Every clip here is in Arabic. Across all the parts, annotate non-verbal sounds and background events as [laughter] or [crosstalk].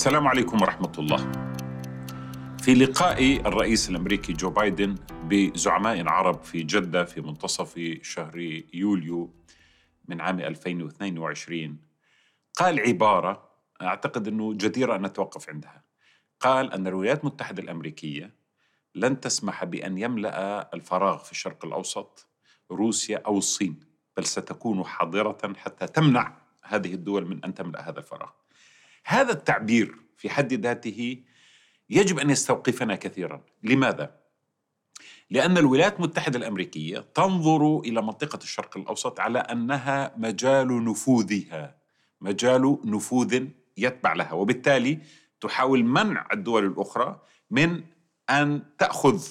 السلام عليكم ورحمة الله. في لقاء الرئيس الأمريكي جو بايدن بزعماء عرب في جدة في منتصف شهر يوليو من عام 2022 قال عبارة أعتقد أنه جديرة أن نتوقف عندها. قال أن الولايات المتحدة الأمريكية لن تسمح بأن يملأ الفراغ في الشرق الأوسط روسيا أو الصين بل ستكون حاضرة حتى تمنع هذه الدول من أن تملأ هذا الفراغ. هذا التعبير في حد ذاته يجب أن يستوقفنا كثيرا، لماذا؟ لأن الولايات المتحدة الأمريكية تنظر إلى منطقة الشرق الأوسط على أنها مجال نفوذها، مجال نفوذ يتبع لها، وبالتالي تحاول منع الدول الأخرى من أن تأخذ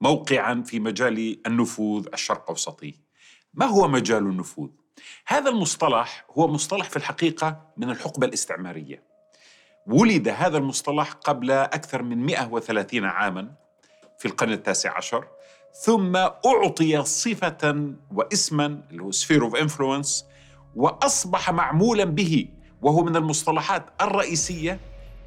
موقعا في مجال النفوذ الشرق أوسطي. ما هو مجال النفوذ؟ هذا المصطلح هو مصطلح في الحقيقة من الحقبة الاستعمارية. ولد هذا المصطلح قبل أكثر من 130 عاما في القرن التاسع عشر ثم أعطي صفة واسما اللي هو sphere of influence وأصبح معمولا به وهو من المصطلحات الرئيسية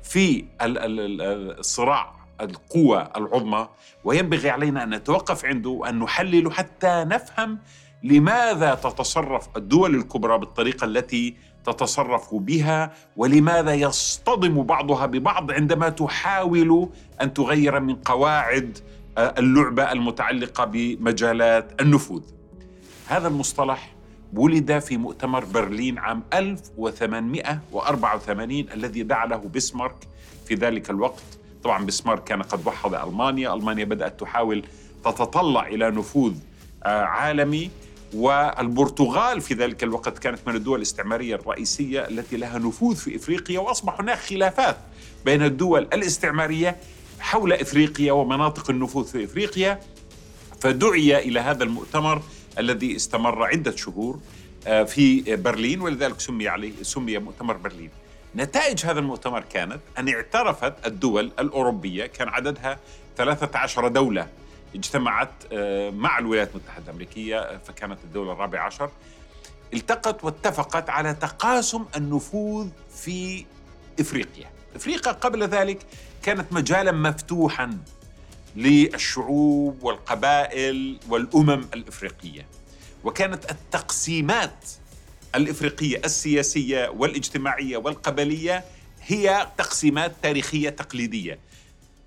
في الصراع القوى العظمى. وينبغي علينا أن نتوقف عنده وأن نحلل حتى نفهم لماذا تتصرف الدول الكبرى بالطريقة التي تتصرف بها ولماذا يصطدم بعضها ببعض عندما تحاول أن تغير من قواعد آه، اللعبة المتعلقة بمجالات النفوذ. هذا المصطلح ولد في مؤتمر برلين عام 1884 الذي دعا له بسمارك في ذلك الوقت. طبعا بسمارك كان قد وحد ألمانيا، ألمانيا بدأت تحاول تتطلع إلى نفوذ آه، عالمي. والبرتغال في ذلك الوقت كانت من الدول الاستعمارية الرئيسية التي لها نفوذ في إفريقيا وأصبح هناك خلافات بين الدول الاستعمارية حول إفريقيا ومناطق النفوذ في إفريقيا. فدعي إلى هذا المؤتمر الذي استمر عدة شهور آه، في برلين ولذلك سمي عليه سمي مؤتمر برلين. نتائج هذا المؤتمر كانت أن اعترفت الدول الأوروبية كان عددها 13 دولة اجتمعت آه، مع الولايات المتحدة الأمريكية آه، فكانت الدولة الرابعة عشر. التقت واتفقت على تقاسم النفوذ في إفريقيا. إفريقيا قبل ذلك كانت مجالا مفتوحا للشعوب والقبائل والأمم الإفريقية. وكانت التقسيمات الإفريقية السياسية والاجتماعية والقبلية هي تقسيمات تاريخية تقليدية.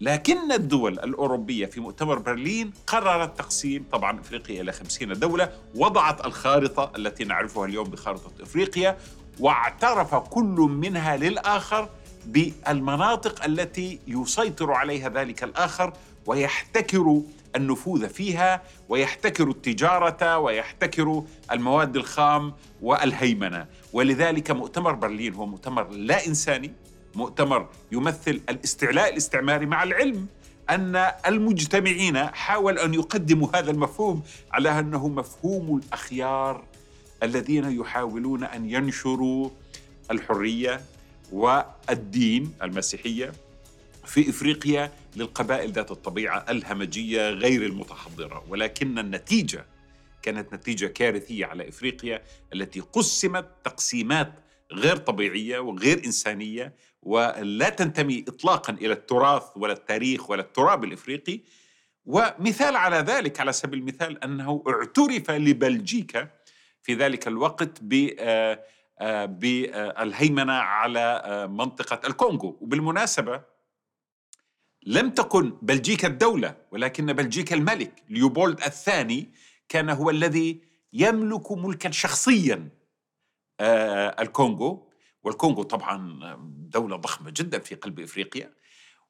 لكن الدول الأوروبية في مؤتمر برلين قررت تقسيم طبعا إفريقيا إلى خمسين دولة وضعت الخارطة التي نعرفها اليوم بخارطة إفريقيا واعترف كل منها للآخر بالمناطق التي يسيطر عليها ذلك الآخر ويحتكر النفوذ فيها ويحتكر التجارة ويحتكر المواد الخام والهيمنة. ولذلك مؤتمر برلين هو مؤتمر لا إنساني مؤتمر يمثل الاستعلاء الاستعماري مع العلم أن المجتمعين حاول أن يقدموا هذا المفهوم على أنه مفهوم الأخيار الذين يحاولون أن ينشروا الحرية والدين المسيحية في إفريقيا للقبائل ذات الطبيعة الهمجية غير المتحضرة. ولكن النتيجة كانت نتيجة كارثية على إفريقيا التي قسمت تقسيمات غير طبيعية وغير إنسانية ولا تنتمي اطلاقا إلى التراث ولا التاريخ ولا التراب الإفريقي. ومثال على ذلك على سبيل المثال أنه اعترف لبلجيكا في ذلك الوقت ب آه، آه، بالهيمنه على آه، منطقة الكونغو. وبالمناسبة لم تكن بلجيكا الدولة ولكن بلجيكا الملك ليوبولد الثاني كان هو الذي يملك ملكا شخصيا. الكونغو والكونغو طبعا دولة ضخمة جدا في قلب إفريقيا.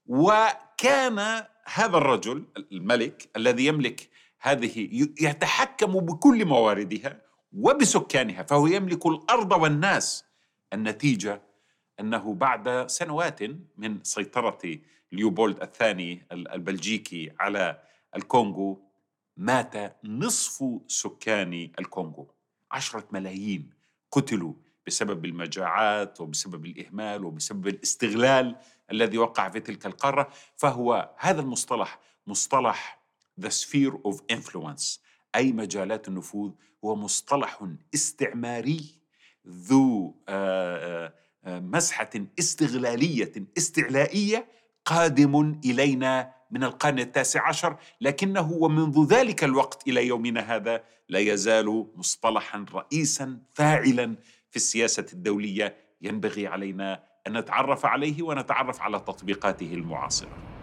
وكان هذا الرجل الملك الذي يملك هذه يتحكم بكل مواردها وبسكانها فهو يملك الأرض والناس. النتيجة أنه بعد سنوات من سيطرة ليوبولد الثاني البلجيكي على الكونغو مات نصف سكان الكونغو عشرة ملايين. قتلوا بسبب المجاعات وبسبب الإهمال وبسبب الاستغلال الذي وقع في تلك القارة. فهو هذا المصطلح مصطلح the sphere of influence أي مجالات النفوذ هو مصطلح استعماري ذو آه، آه، مسحة استغلالية استعلائية قادم إلينا من القرن التاسع عشر لكنه ومنذ ذلك الوقت إلى يومنا هذا لا يزال مصطلحا رئيسا فاعلا في السياسة الدولية. ينبغي علينا أن نتعرف عليه ونتعرف على تطبيقاته المعاصرة.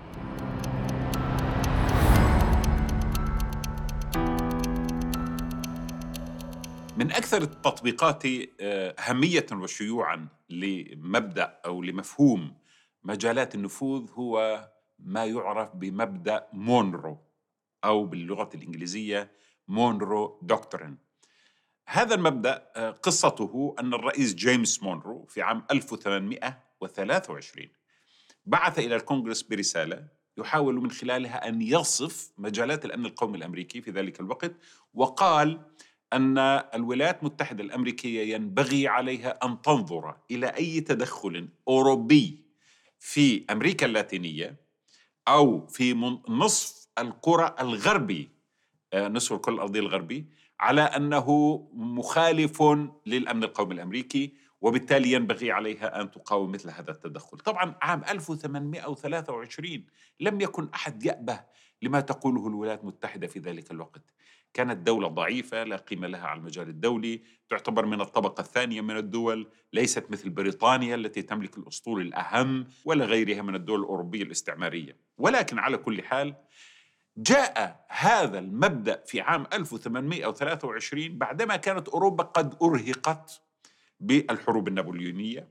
من أكثر التطبيقات آه، أهمية وشيوعا لمبدأ أو لمفهوم مجالات النفوذ هو ما يعرف بمبدأ مونرو أو باللغة الإنجليزية Monroe Doctrine هذا المبدأ آه، قصته أن الرئيس جيمس مونرو في عام 1823 بعث إلى الكونغرس برسالة يحاول من خلالها أن يصف مجالات الأمن القومي الأمريكي في ذلك الوقت وقال أن الولايات المتحدة الأمريكية ينبغي عليها أن تنظر إلى أي تدخل أوروبي في أمريكا اللاتينية أو في نصف القرى الغربي آه، نصف الكرة الأرضية الغربي على أنه مخالف للأمن القومي الأمريكي وبالتالي ينبغي عليها أن تقاوم مثل هذا التدخل. طبعا عام 1823 لم يكن أحد يأبه لما تقوله الولايات المتحدة في ذلك الوقت. كانت دولة ضعيفة لا قيمة لها على المجال الدولي تعتبر من الطبقة الثانية من الدول ليست مثل بريطانيا التي تملك الأسطول الأهم ولا غيرها من الدول الأوروبية الاستعمارية. ولكن على كل حال جاء هذا المبدأ في عام 1823 بعدما كانت أوروبا قد أرهقت بالحروب النابليونية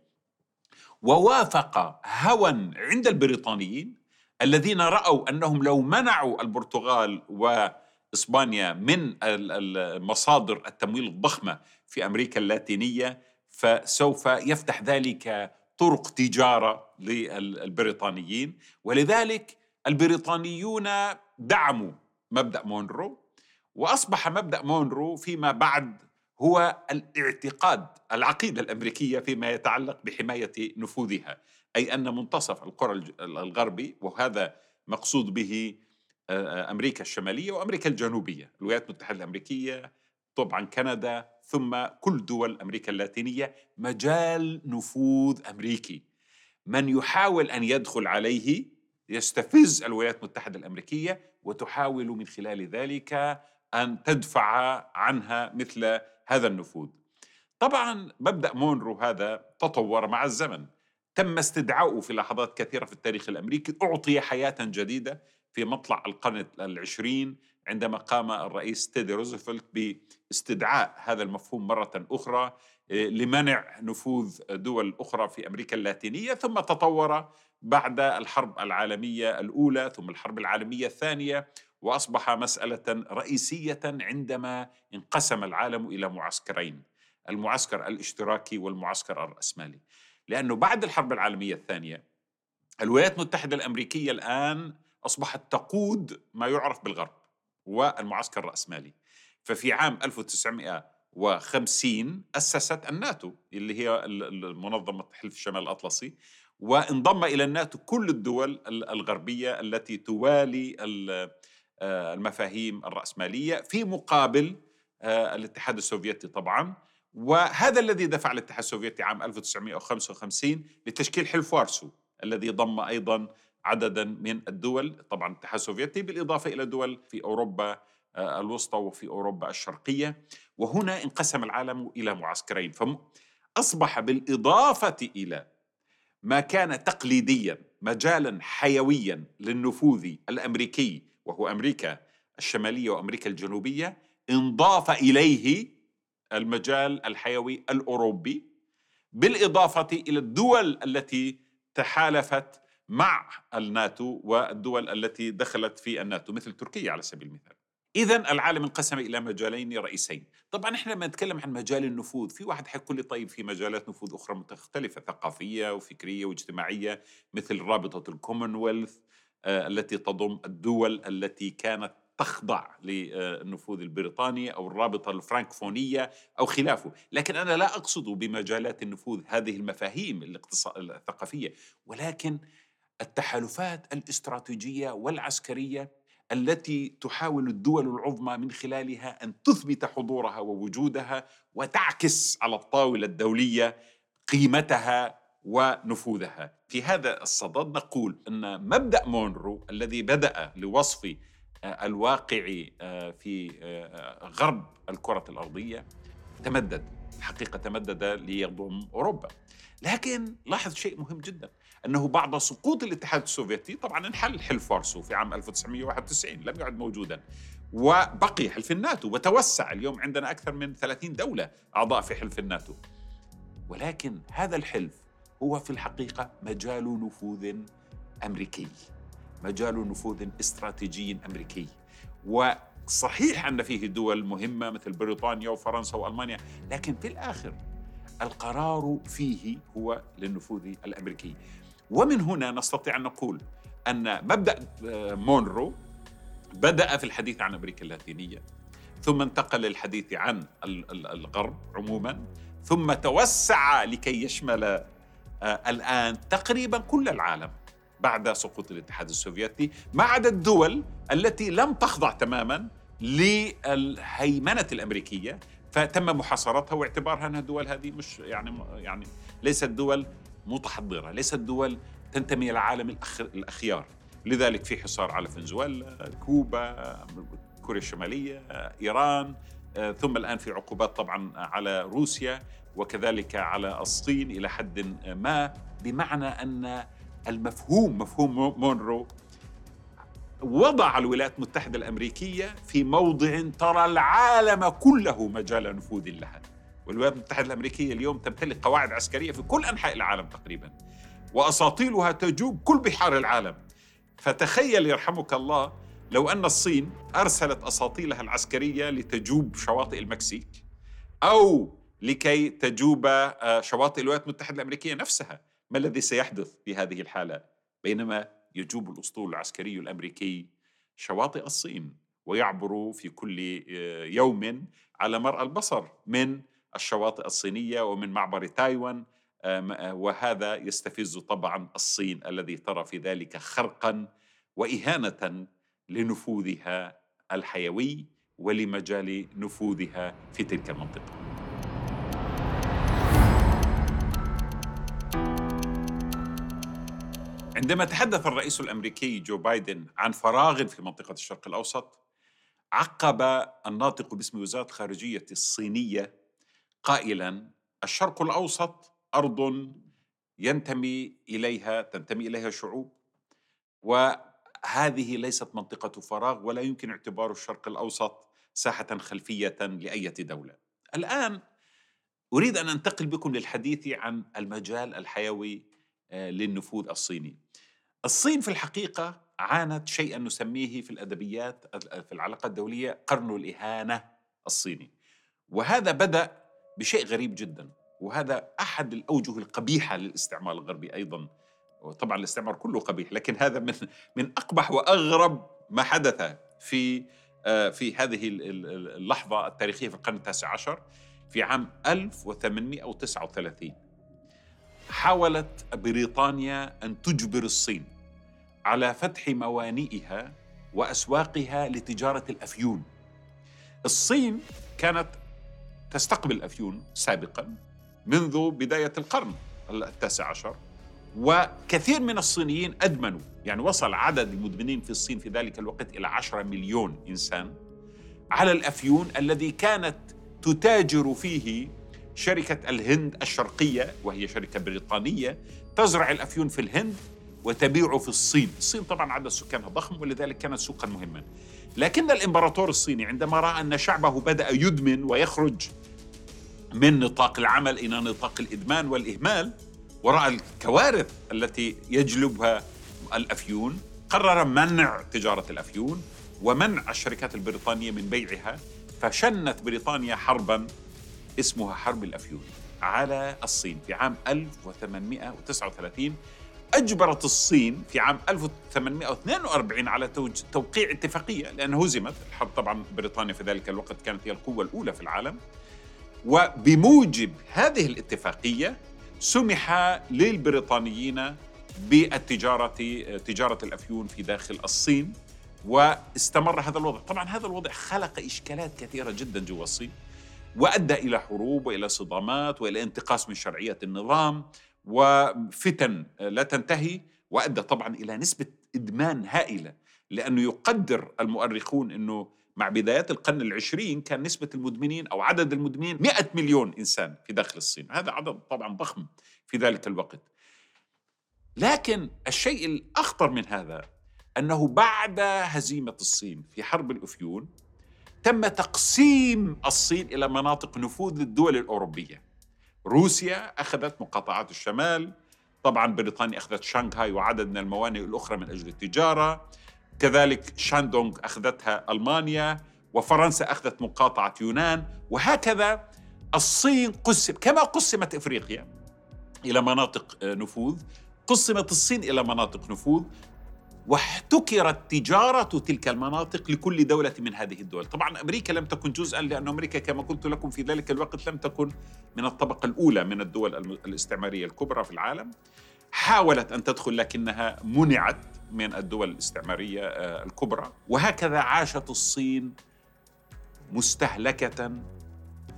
ووافق هوى عند البريطانيين الذين رأوا أنهم لو منعوا البرتغال و إسبانيا من المصادر التمويل الضخمة في أمريكا اللاتينية فسوف يفتح ذلك طرق تجارة للبريطانيين. ولذلك البريطانيون دعموا مبدأ مونرو وأصبح مبدأ مونرو فيما بعد هو الاعتقاد العقيدة الأمريكية فيما يتعلق بحماية نفوذها أي أن منتصف القرى الغربي وهذا مقصود به أمريكا الشمالية وأمريكا الجنوبية، الولايات المتحدة الأمريكية طبعا كندا ثم كل دول أمريكا اللاتينية مجال نفوذ أمريكي. من يحاول أن يدخل عليه يستفز الولايات المتحدة الأمريكية وتحاول من خلال ذلك أن تدفع عنها مثل هذا النفوذ. طبعا مبدأ مونرو هذا تطور مع الزمن تم استدعاؤه في لحظات كثيرة في التاريخ الأمريكي أعطي حياة جديدة في مطلع القرن العشرين عندما قام الرئيس تيدي روزفلت باستدعاء هذا المفهوم مرة أخرى آه، لمنع نفوذ دول أخرى في أمريكا اللاتينية ثم تطور بعد الحرب العالمية الأولى ثم الحرب العالمية الثانية وأصبح مسألة رئيسية عندما انقسم العالم إلى معسكرين المعسكر الاشتراكي والمعسكر الرأسمالي. لأنه بعد الحرب العالمية الثانية الولايات المتحدة الأمريكية الآن أصبحت تقود ما يعرف بالغرب والمعسكر الرأسمالي. ففي عام 1950 أسست الناتو اللي هي المنظمة حلف الشمال الأطلسي وانضم إلى الناتو كل الدول الغربية التي توالي آه، المفاهيم الرأسمالية في مقابل آه، الاتحاد السوفيتي طبعا. وهذا الذي دفع الاتحاد السوفيتي عام 1955 لتشكيل حلف وارسو الذي ضم أيضا عددا من الدول طبعا الاتحاد السوفيتي بالإضافة إلى دول في أوروبا آه، الوسطى وفي أوروبا الشرقية. وهنا انقسم العالم إلى معسكرين. فأصبح بالإضافة إلى ما كان تقليديا مجالا حيويا للنفوذ الأمريكي وهو أمريكا الشمالية وأمريكا الجنوبية انضاف إليه المجال الحيوي الأوروبي بالإضافة إلى الدول التي تحالفت مع الناتو والدول التي دخلت في الناتو مثل تركيا على سبيل المثال. إذا العالم انقسم إلى مجالين رئيسين. طبعا إحنا لما نتكلم عن مجال النفوذ. في واحد حيقول لي طيب في مجالات نفوذ أخرى مختلفة ثقافية وفكرية واجتماعية مثل رابطة الكومنولث آه التي تضم الدول التي كانت تخضع للنفوذ البريطاني أو الرابطة الفرانكفونية أو خلافه، لكن أنا لا أقصد بمجالات النفوذ هذه المفاهيم الثقافية، ولكن التحالفات الاستراتيجية والعسكرية التي تحاول الدول العظمى من خلالها أن تثبت حضورها ووجودها وتعكس على الطاولة الدولية قيمتها ونفوذها. في هذا الصدد نقول أن مبدأ مونرو الذي بدأ لوصف آه، الواقع آه، في آه، غرب الكرة الأرضية تمدد الحقيقة تمدد ليضم أوروبا. لكن لاحظ شيء مهم جدا. أنه بعد سقوط الاتحاد السوفيتي طبعا انحل حلف وارسو في عام 1991 لم يعد موجودا وبقي حلف الناتو وتوسع اليوم عندنا أكثر من 30 دولة أعضاء في حلف الناتو. ولكن هذا الحلف هو في الحقيقة مجال نفوذ أمريكي مجال نفوذ استراتيجي أمريكي. وصحيح أن فيه دول مهمة مثل بريطانيا وفرنسا وألمانيا لكن في الآخر القرار فيه هو للنفوذ الأمريكي. ومن هنا نستطيع أن نقول أن مبدأ آه، مونرو بدأ في الحديث عن أمريكا اللاتينية ثم انتقل للحديث عن الغرب عموما ثم توسع لكي يشمل آه، الآن تقريبا كل العالم بعد سقوط الاتحاد السوفيتي ما عدا الدول التي لم تخضع تماما للهيمنة الأمريكية فتم محاصرتها واعتبارها أنها الدول هذه مش يعني يعني ليست دول متحضرة. ليست دول تنتمي إلى العالم الأخيار. لذلك في حصار على فنزويلا كوبا كوريا الشمالية إيران ثم الآن في عقوبات طبعا على روسيا وكذلك على الصين إلى حد ما بمعنى أن المفهوم مفهوم مونرو وضع الولايات المتحدة الأمريكية في موضع ترى العالم كله مجال نفوذ لها. والولايات المتحدة الأمريكية اليوم تمتلك قواعد عسكرية في كل أنحاء العالم تقريبا وأساطيلها تجوب كل بحار العالم. فتخيل يرحمك الله لو أن الصين أرسلت أساطيلها العسكرية لتجوب شواطئ المكسيك أو لكي تجوب آه، شواطئ الولايات المتحدة الأمريكية نفسها. ما الذي سيحدث في هذه الحالة؟ بينما يجوب الأسطول العسكري الأمريكي شواطئ الصين ويعبر في كل آه، يوم على مرأى البصر من الشواطئ الصينية ومن معبر تايوان آه، وهذا يستفز طبعا الصين الذي ترى في ذلك خرقا وإهانة لنفوذها الحيوي ولمجال نفوذها في تلك المنطقة. عندما تحدث الرئيس الأمريكي جو بايدن عن فراغ في منطقة الشرق الأوسط عقب الناطق باسم وزارة الخارجيه الصينية قائلا الشرق الأوسط أرض ينتمي إليها تنتمي إليها شعوب وهذه ليست منطقة فراغ ولا يمكن اعتبار الشرق الأوسط ساحة خلفية لأي دولة. الآن أريد أن أنتقل بكم للحديث عن المجال الحيوي آه، للنفوذ الصيني. الصين في الحقيقة عانت شيئا نسميه في الأدبيات في العلاقات الدولية قرن الإهانة الصيني وهذا بدأ بشيء غريب جدا وهذا أحد الأوجه القبيحة للاستعمار الغربي أيضا وطبعا الاستعمار كله قبيح لكن هذا من من أقبح وأغرب ما حدث في آه، في هذه اللحظة التاريخية في القرن التاسع عشر في عام 1839 حاولت بريطانيا أن تجبر الصين على فتح موانئها وأسواقها لتجارة الأفيون. الصين كانت تستقبل الافيون سابقا منذ بداية القرن التاسع عشر وكثير من الصينيين أدمنوا. يعني وصل عدد المدمنين في الصين في ذلك الوقت إلى 10 مليون إنسان على الأفيون الذي كانت تتاجر فيه شركة الهند الشرقية وهي شركة بريطانية تزرع الأفيون في الهند وتبيعه في الصين. الصين طبعا عدد سكانها ضخم ولذلك كانت سوقا مهما. لكن الإمبراطور الصيني عندما رأى أن شعبه بدأ يدمن ويخرج من نطاق العمل إلى نطاق الإدمان والإهمال ورأى الكوارث التي يجلبها الأفيون قرر منع تجارة الأفيون ومنع الشركات البريطانية من بيعها فشنت بريطانيا حربا اسمها حرب الأفيون على الصين في عام 1839 أجبرت الصين في عام 1842 على توقيع اتفاقية لأنها هزمت. الحرب طبعا بريطانيا في ذلك الوقت كانت هي القوة الأولى في العالم. وبموجب هذه الاتفاقية سمح للبريطانيين بالتجارة تجارة الأفيون في داخل الصين واستمر هذا الوضع. طبعا هذا الوضع خلق إشكالات كثيرة جدا جوا الصين وأدى إلى حروب وإلى صدامات وإلى انتقاص من شرعية النظام وفتن لا تنتهي وأدى طبعا إلى نسبة إدمان هائلة لأنه يقدر المؤرخون إنه مع بدايات القرن العشرين كان نسبة المدمنين أو عدد المدمنين 100 مليون إنسان في داخل الصين هذا عدد طبعا ضخم في ذلك الوقت. لكن الشيء الأخطر من هذا أنه بعد هزيمة الصين في حرب الأفيون تم تقسيم الصين إلى مناطق نفوذ للدول الأوروبية. روسيا أخذت مقاطعات الشمال. طبعا بريطانيا أخذت شانغهاي وعدد من الموانئ الأخرى من أجل التجارة. كذلك شاندونغ أخذتها ألمانيا وفرنسا أخذت مقاطعة يونان. وهكذا الصين قسم كما قسمت إفريقيا إلى مناطق نفوذ قسمت الصين إلى مناطق نفوذ. واحتكرت تجارة تلك المناطق لكل دولة من هذه الدول. طبعا أمريكا لم تكن جزءا لأن أمريكا كما قلت لكم في ذلك الوقت لم تكن من الطبقة الأولى من الدول الاستعمارية الكبرى في العالم. حاولت أن تدخل لكنها منعت من الدول الاستعمارية آه، الكبرى. وهكذا عاشت الصين مستهلكة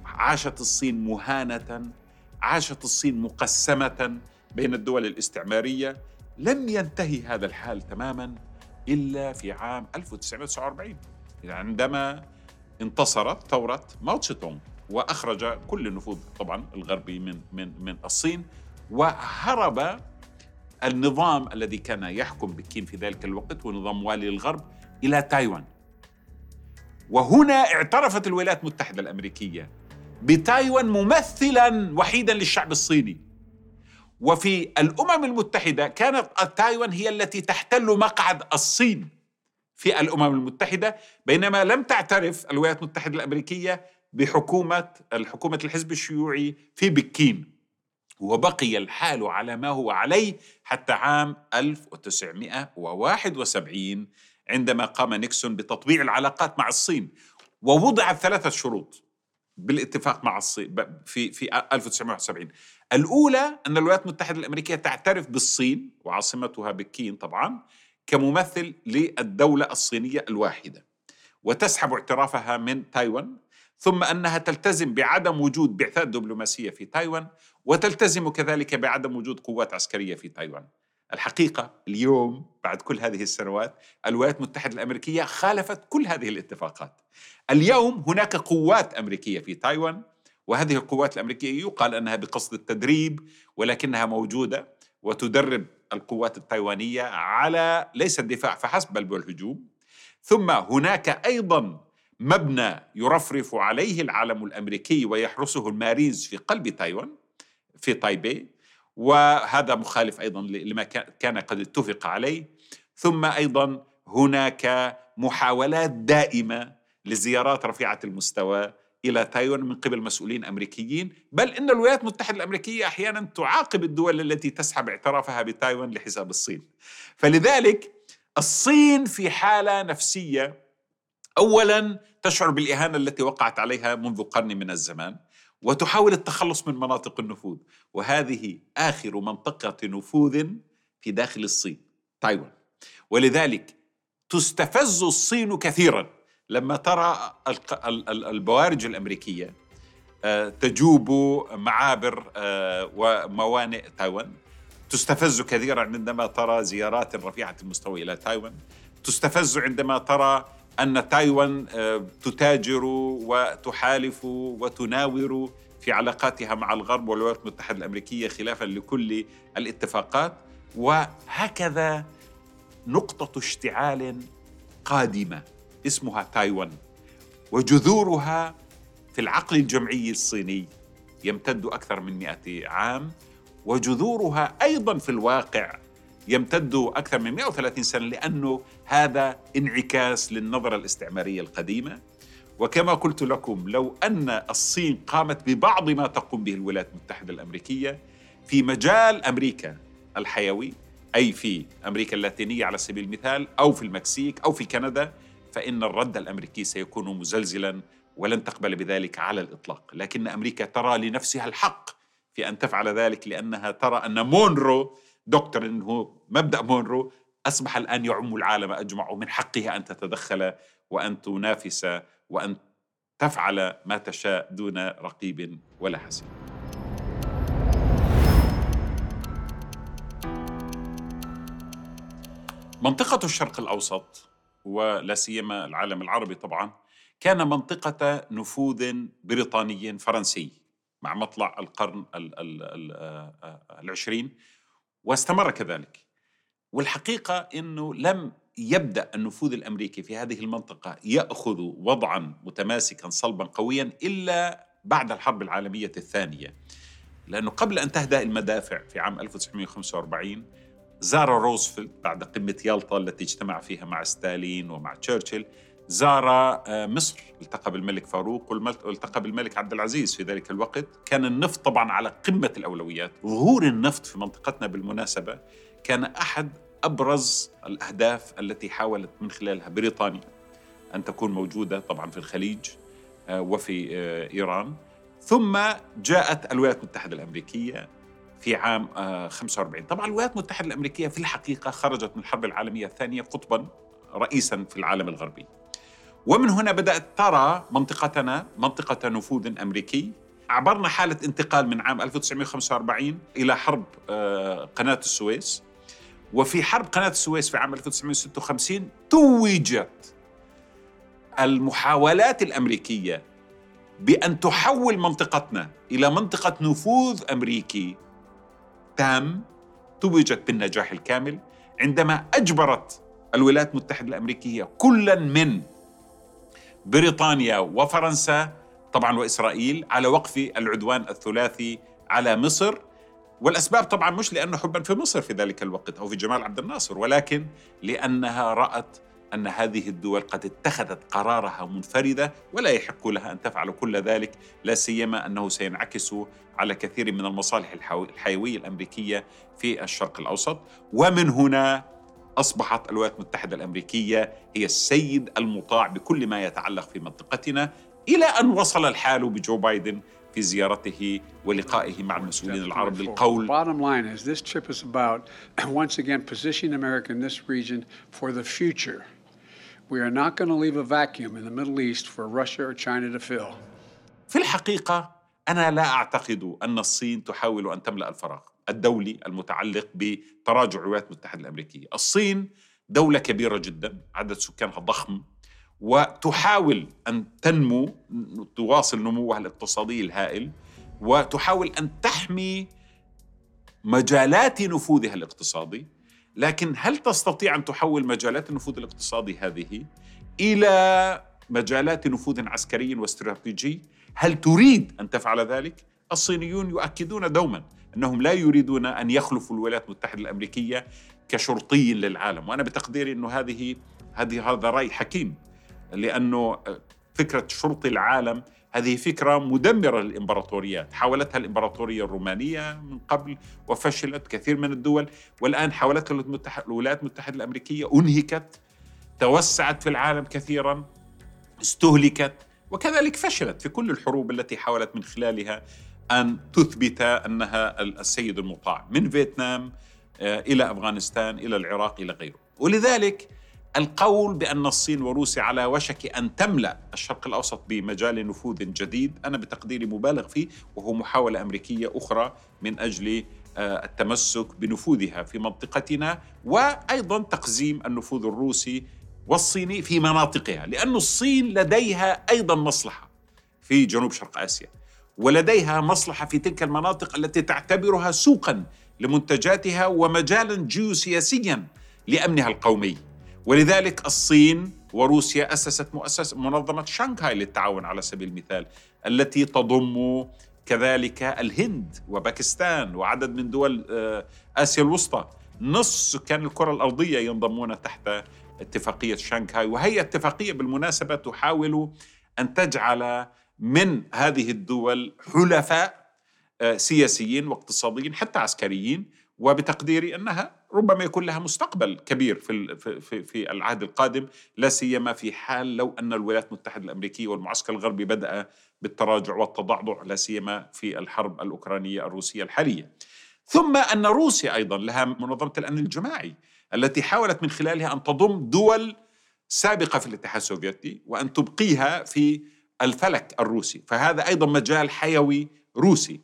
عاشت الصين مهانة عاشت الصين مقسمة بين الدول الاستعمارية. لم ينتهي هذا الحال تماما إلا في عام 1949 عندما انتصرت ثورة ماوتشيتونغ وأخرج كل النفوذ طبعا الغربي من من من الصين وهرب النظام الذي كان يحكم بكين في ذلك الوقت ونظام والي الغرب إلى تايوان. وهنا اعترفت الولايات المتحدة الأمريكية بتايوان ممثلا وحيدا للشعب الصيني. وفي الأمم المتحدة كانت تايوان هي التي تحتل مقعد الصين في الأمم المتحدة بينما لم تعترف الولايات المتحدة الأمريكية بحكومه الحكومة الحزب الشيوعي في بكين. وبقي الحال على ما هو عليه حتى عام 1971 عندما قام نيكسون بتطبيع العلاقات مع الصين. ووضع ثلاثة شروط. بالاتفاق مع الصين في في 1971 الأولى أن الولايات المتحدة الأمريكية تعترف بالصين وعاصمتها بكين طبعا كممثل للدولة الصينية الواحدة وتسحب اعترافها من تايوان ثم أنها تلتزم بعدم وجود بعثات دبلوماسية في تايوان وتلتزم كذلك بعدم وجود قوات عسكرية في تايوان. الحقيقة اليوم بعد كل هذه السنوات الولايات المتحدة الأمريكية خالفت كل هذه الاتفاقات. اليوم هناك قوات أمريكية في تايوان وهذه القوات الأمريكية يقال أنها بقصد التدريب ولكنها موجودة وتدرب القوات التايوانية على ليس الدفاع فحسب بل بالهجوم. ثم هناك أيضا مبنى يرفرف عليه العلم الأمريكي ويحرسه المارينز في قلب تايوان في تايبي. وهذا مخالف أيضا لما كان قد اتفق عليه. ثم أيضا هناك محاولات دائمة لزيارات رفيعة المستوى إلى تايوان من قبل مسؤولين أمريكيين، بل إن الولايات المتحدة الأمريكية أحيانا تعاقب الدول التي تسحب اعترافها بتايوان لحساب الصين. فلذلك الصين في حالة نفسية اولا تشعر بالإهانة التي وقعت عليها منذ قرن من الزمان. وتحاول التخلص من مناطق النفوذ. وهذه آخر منطقة نفوذ في داخل الصين تايوان. ولذلك تستفز الصين كثيرا. لما ترى البوارج الأمريكية آه، تجوب معابر آه، وموانئ تايوان. تستفز كثيرا عندما ترى زيارات رفيعة المستوى إلى تايوان. تستفز عندما ترى أن تايوان آه، تتاجر وتحالف وتناور في علاقاتها مع الغرب والولايات المتحدة الأمريكية خلافا لكل الاتفاقات. وهكذا نقطة اشتعال قادمة اسمها تايوان. وجذورها في العقل الجمعي الصيني يمتد أكثر من مئة عام. وجذورها أيضا في الواقع يمتد أكثر من 130 سنة لأنه هذا انعكاس للنظرة الاستعمارية القديمة. وكما قلت لكم لو أن الصين قامت ببعض ما تقوم به الولايات المتحدة الأمريكية في مجال أمريكا الحيوي أي في أمريكا اللاتينية على سبيل المثال أو في المكسيك أو في كندا فإن الرد الأمريكي سيكون مزلزلا ولن تقبل بذلك على الإطلاق. لكن أمريكا ترى لنفسها الحق في أن تفعل ذلك لأنها ترى أن Monroe Doctrine هو مبدأ مونرو أصبح الآن يعم العالم أجمع ومن حقها أن تتدخل وأن تنافس وأن تفعل ما تشاء دون رقيب ولا حسيب. منطقة الشرق الأوسط ولا سيما العالم العربي طبعا كان منطقة نفوذ بريطاني فرنسي مع مطلع القرن آه آه آه العشرين واستمر كذلك. والحقيقة أنه لم يبدأ النفوذ الأمريكي في هذه المنطقة يأخذ وضعا متماسكا صلبا قويا إلا بعد الحرب العالمية الثانية. لأنه قبل أن تهدأ المدافع في عام 1945 زار روزفلت بعد قمة يالطا التي اجتمع فيها مع ستالين ومع تشرشل زار آه، مصر التقى بالملك فاروق والتقى بالملك عبد العزيز في ذلك الوقت. كان النفط طبعا على قمة الأولويات. ظهور النفط في منطقتنا بالمناسبة كان أحد أبرز الأهداف التي حاولت من خلالها بريطانيا أن تكون موجودة طبعا في الخليج آه، وفي آه، إيران. ثم جاءت الولايات المتحدة الأمريكية في عام 45 طبعا الولايات المتحدة الأمريكية في الحقيقة خرجت من الحرب العالمية الثانية قطبا رئيسا في العالم الغربي. ومن هنا بدأت ترى منطقتنا منطقة نفوذ أمريكي. عبرنا حالة انتقال من عام 1945 إلى حرب آه، قناة السويس. وفي حرب قناة السويس في عام 1956 توجت المحاولات الأمريكية بأن تحول منطقتنا إلى منطقة نفوذ أمريكي تام توجت بالنجاح الكامل. عندما أجبرت الولايات المتحدة الأمريكية كلا من بريطانيا وفرنسا طبعا وإسرائيل على وقف العدوان الثلاثي على مصر. والأسباب طبعا مش لأنه حبا في مصر في ذلك الوقت أو في جمال عبد الناصر ولكن لأنها رأت أن هذه الدول قد اتخذت قرارها منفردة ولا يحق لها أن تفعل كل ذلك لا سيما أنه سينعكس على كثير من المصالح الحيوية الأمريكية في الشرق الأوسط. ومن هنا أصبحت الولايات المتحدة الأمريكية هي السيد المطاع بكل ما يتعلق في منطقتنا إلى أن وصل الحال بجو بايدن في زيارته ولقائه مع المسؤولين العرب للقول Bottom line is this trip is about [clears throat] once again positioning America in this region for the future. We are not going to leave a vacuum in the Middle East for Russia or China to fill. في الحقيقة أنا لا أعتقد أن الصين تحاول أن تملأ الفراغ الدولي المتعلق بتراجع الولايات المتحدة الأمريكية. الصين دولة كبيرة جدا عدد سكانها ضخم وتحاول أن تنمو تواصل نموها الاقتصادي الهائل وتحاول أن تحمي مجالات نفوذها الاقتصادي. لكن هل تستطيع أن تحول مجالات النفوذ الاقتصادي هذه إلى مجالات نفوذ عسكري واستراتيجي؟ هل تريد أن تفعل ذلك؟ الصينيون يؤكدون دوما أنهم لا يريدون أن يخلفوا الولايات المتحدة الأمريكية كشرطي للعالم. وأنا بتقديري أنه هذه هذه هذا رأي حكيم لأنه فكرة شرطي العالم هذه فكرة مدمرة للإمبراطوريات. حاولتها الإمبراطورية الرومانية من قبل وفشلت كثير من الدول. والآن حاولتها الولايات المتحدة الأمريكية أنهكت توسعت في العالم كثيرا استهلكت وكذلك فشلت في كل الحروب التي حاولت من خلالها أن تثبت أنها السيد المطاع من فيتنام آه، إلى أفغانستان إلى العراق إلى غيره. ولذلك القول بأن الصين وروسيا على وشك أن تملأ الشرق الأوسط بمجال نفوذ جديد أنا بتقديري مبالغ فيه وهو محاولة أمريكية أخرى من أجل آه، التمسك بنفوذها في منطقتنا وأيضا تقزيم النفوذ الروسي والصيني في مناطقها لأن الصين لديها أيضا مصلحة في جنوب شرق آسيا. ولديها مصلحة في تلك المناطق التي تعتبرها سوقا لمنتجاتها ومجالا جيوسياسيا لأمنها القومي. ولذلك الصين وروسيا أسست مؤسسة منظمة شانغهاي للتعاون على سبيل المثال التي تضم كذلك الهند وباكستان وعدد من دول آه، آسيا الوسطى. نصف سكان الكرة الأرضية ينضمون تحت اتفاقية شانغهاي وهي اتفاقية بالمناسبة تحاول أن تجعل من هذه الدول حلفاء آه، سياسيين واقتصاديين حتى عسكريين وبتقديري أنها ربما يكون لها مستقبل كبير في في في العهد القادم لا سيما في حال لو أن الولايات المتحدة الأمريكية والمعسكر الغربي بدأ بالتراجع والتضعضع لا سيما في الحرب الأوكرانية الروسية الحالية. ثم أن روسيا أيضا لها منظمة الأمن الجماعي التي حاولت من خلالها أن تضم دول سابقة في الاتحاد السوفيتي وأن تبقيها في الفلك الروسي، فهذا أيضا مجال حيوي روسي.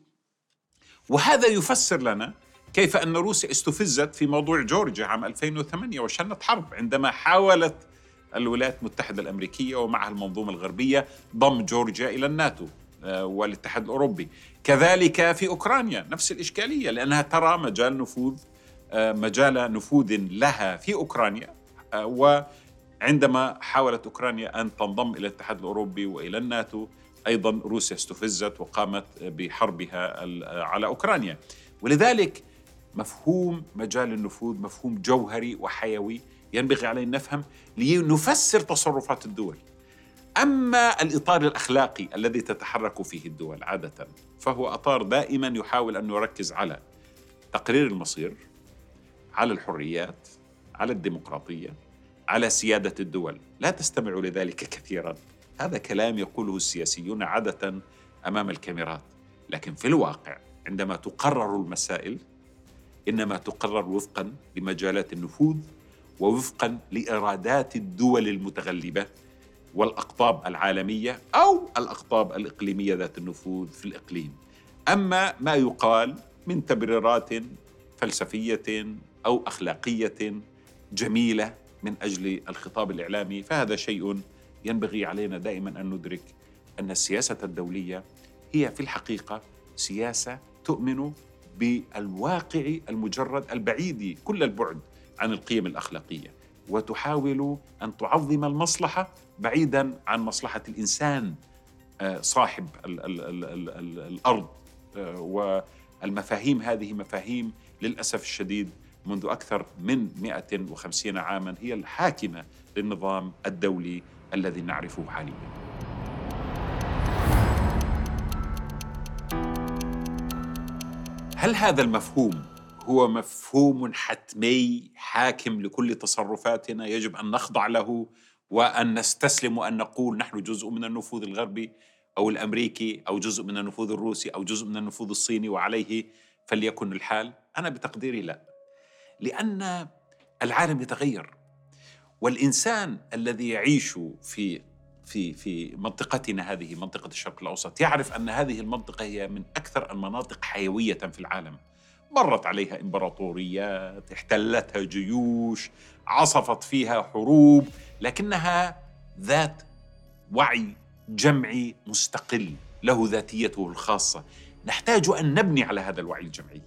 وهذا يفسر لنا كيف أن روسيا استفزت في موضوع جورجيا عام 2008 وشنت حرب عندما حاولت الولايات المتحدة الأمريكية ومعها المنظومة الغربية ضم جورجيا إلى الناتو آه، والاتحاد الأوروبي كذلك في أوكرانيا نفس الإشكالية لأنها ترى مجال نفوذ آه، مجال نفوذ لها في أوكرانيا وعندما حاولت أوكرانيا أن تنضم إلى الاتحاد الأوروبي وإلى الناتو أيضا روسيا استفزت وقامت بحربها على أوكرانيا. ولذلك مفهوم مجال النفوذ مفهوم جوهري وحيوي ينبغي علينا نفهم لنفسر تصرفات الدول. أما الإطار الأخلاقي الذي تتحرك فيه الدول عادة فهو أطار دائما يحاول أن يركز على تقرير المصير على الحريات على الديمقراطية على سيادة الدول. لا تستمعوا لذلك كثيرا. هذا كلام يقوله السياسيون عادة أمام الكاميرات. لكن في الواقع عندما تقرر المسائل إنما تقرر وفقا لمجالات النفوذ ووفقا لإرادات الدول المتغلبة والأقطاب العالمية أو الأقطاب الإقليمية ذات النفوذ في الإقليم. أما ما يقال من تبريرات فلسفية أو أخلاقية جميلة من أجل الخطاب الإعلامي فهذا شيء ينبغي علينا دائما أن ندرك أن السياسة الدولية هي في الحقيقة سياسة تؤمن بالواقع المجرد البعيد كل البعد عن القيم الأخلاقية وتحاول أن تعظم المصلحة بعيدا عن مصلحة الإنسان آه، صاحب ال ال ال ال ال الأرض آه، والمفاهيم هذه مفاهيم للأسف الشديد منذ أكثر من 150 عاما هي الحاكمة للنظام الدولي الذي نعرفه حاليا. هل هذا المفهوم هو مفهوم حتمي حاكم لكل تصرفاتنا يجب أن نخضع له وأن نستسلم وأن نقول نحن جزء من النفوذ الغربي أو الأمريكي أو جزء من النفوذ الروسي أو جزء من النفوذ الصيني وعليه فليكن الحال أنا بتقديري لا لأن العالم يتغير. والإنسان الذي يعيش في في في منطقتنا هذه منطقة الشرق الأوسط يعرف أن هذه المنطقة هي من أكثر المناطق حيوية في العالم. مرت عليها إمبراطوريات احتلتها جيوش عصفت فيها حروب لكنها ذات وعي جمعي مستقل له ذاتيته الخاصة. نحتاج أن نبني على هذا الوعي الجمعي.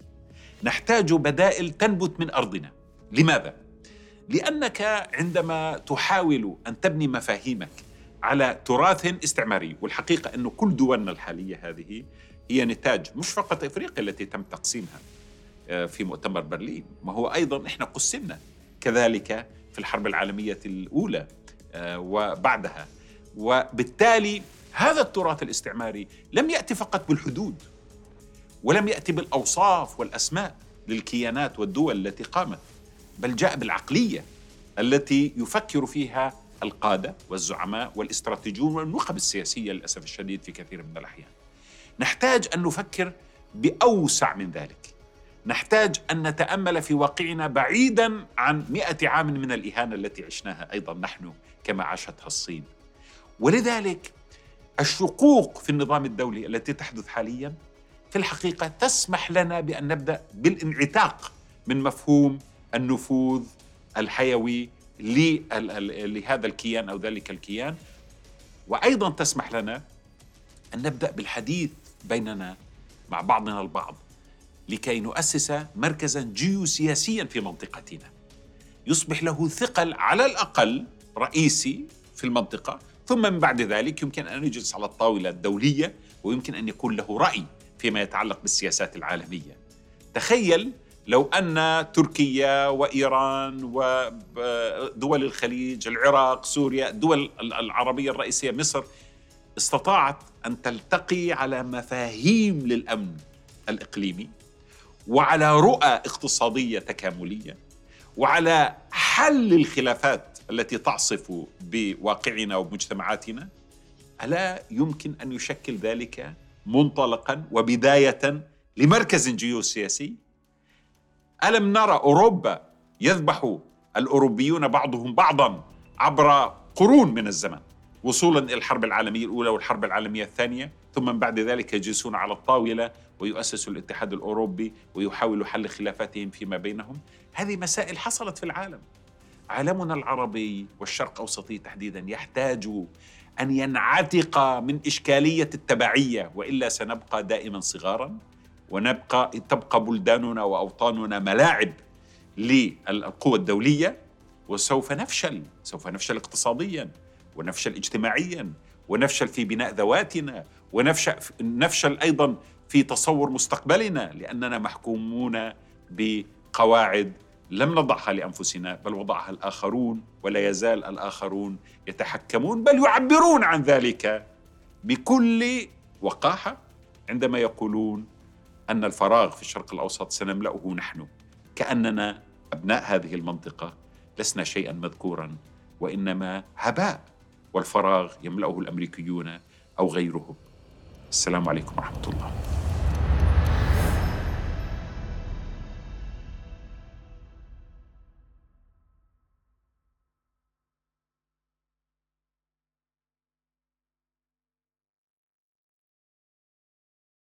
نحتاج بدائل تنبت من أرضنا. لماذا؟ لأنك عندما تحاول أن تبني مفاهيمك على تراث استعماري والحقيقة انه كل دولنا الحالية هذه هي نتاج مش فقط إفريقيا التي تم تقسيمها آه، في مؤتمر برلين ما هو أيضا إحنا قسمنا كذلك في الحرب العالمية الأولى آه، وبعدها. وبالتالي هذا التراث الاستعماري لم يأتي فقط بالحدود ولم يأتي بالأوصاف والأسماء للكيانات والدول التي قامت بل جاء بالعقلية التي يفكر فيها القادة والزعماء والإستراتيجيون والنخب السياسية للأسف الشديد في كثير من الأحيان. نحتاج أن نفكر بأوسع من ذلك. نحتاج أن نتأمل في واقعنا بعيدا عن مئة عام من الإهانة التي عشناها أيضا نحن كما عاشتها الصين. ولذلك الشقوق في النظام الدولي التي تحدث حاليا في الحقيقة تسمح لنا بأن نبدأ بالانعتاق من مفهوم النفوذ الحيوي لهذا الكيان أو ذلك الكيان. وأيضا تسمح لنا أن نبدأ بالحديث بيننا مع بعضنا البعض لكي نؤسس مركزا جيوسياسيا في منطقتنا. يصبح له ثقل على الأقل رئيسي في المنطقة ثم من بعد ذلك يمكن أن يجلس على الطاولة الدولية ويمكن أن يكون له رأي فيما يتعلق بالسياسات العالمية. تخيل لو أن تركيا وإيران ودول الخليج العراق سوريا الدول العربية الرئيسية مصر استطاعت أن تلتقي على مفاهيم للأمن الإقليمي وعلى رؤى اقتصادية تكاملية وعلى حل الخلافات التي تعصف بواقعنا ومجتمعاتنا ألا يمكن أن يشكل ذلك منطلقا وبداية لمركز جيوسياسي. ألم نرى أوروبا يذبح الأوروبيون بعضهم بعضا عبر قرون من الزمن وصولا إلى الحرب العالمية الأولى والحرب العالمية الثانية ثم من بعد ذلك يجلسون على الطاولة ويؤسسوا الاتحاد الأوروبي ويحاولوا حل خلافاتهم فيما بينهم. هذه مسائل حصلت في العالم. عالمنا العربي والشرق الأوسطي تحديدا يحتاج أن ينعتق من إشكالية التبعية وإلا سنبقى دائما صغارا ونبقى تبقى بلداننا وأوطاننا ملاعب للقوى الدولية وسوف نفشل سوف نفشل اقتصاديا ونفشل اجتماعيا ونفشل في بناء ذواتنا ونفشل نفشل أيضا في تصور مستقبلنا لأننا محكومون بقواعد لم نضعها لأنفسنا بل وضعها الآخرون ولا يزال الآخرون يتحكمون بل يعبرون عن ذلك بكل وقاحة عندما يقولون أن الفراغ في الشرق الأوسط سنملأه نحن. كأننا أبناء هذه المنطقة لسنا شيئا مذكورا وإنما هباء والفراغ يملأه الأمريكيون أو غيرهم. السلام عليكم ورحمة الله.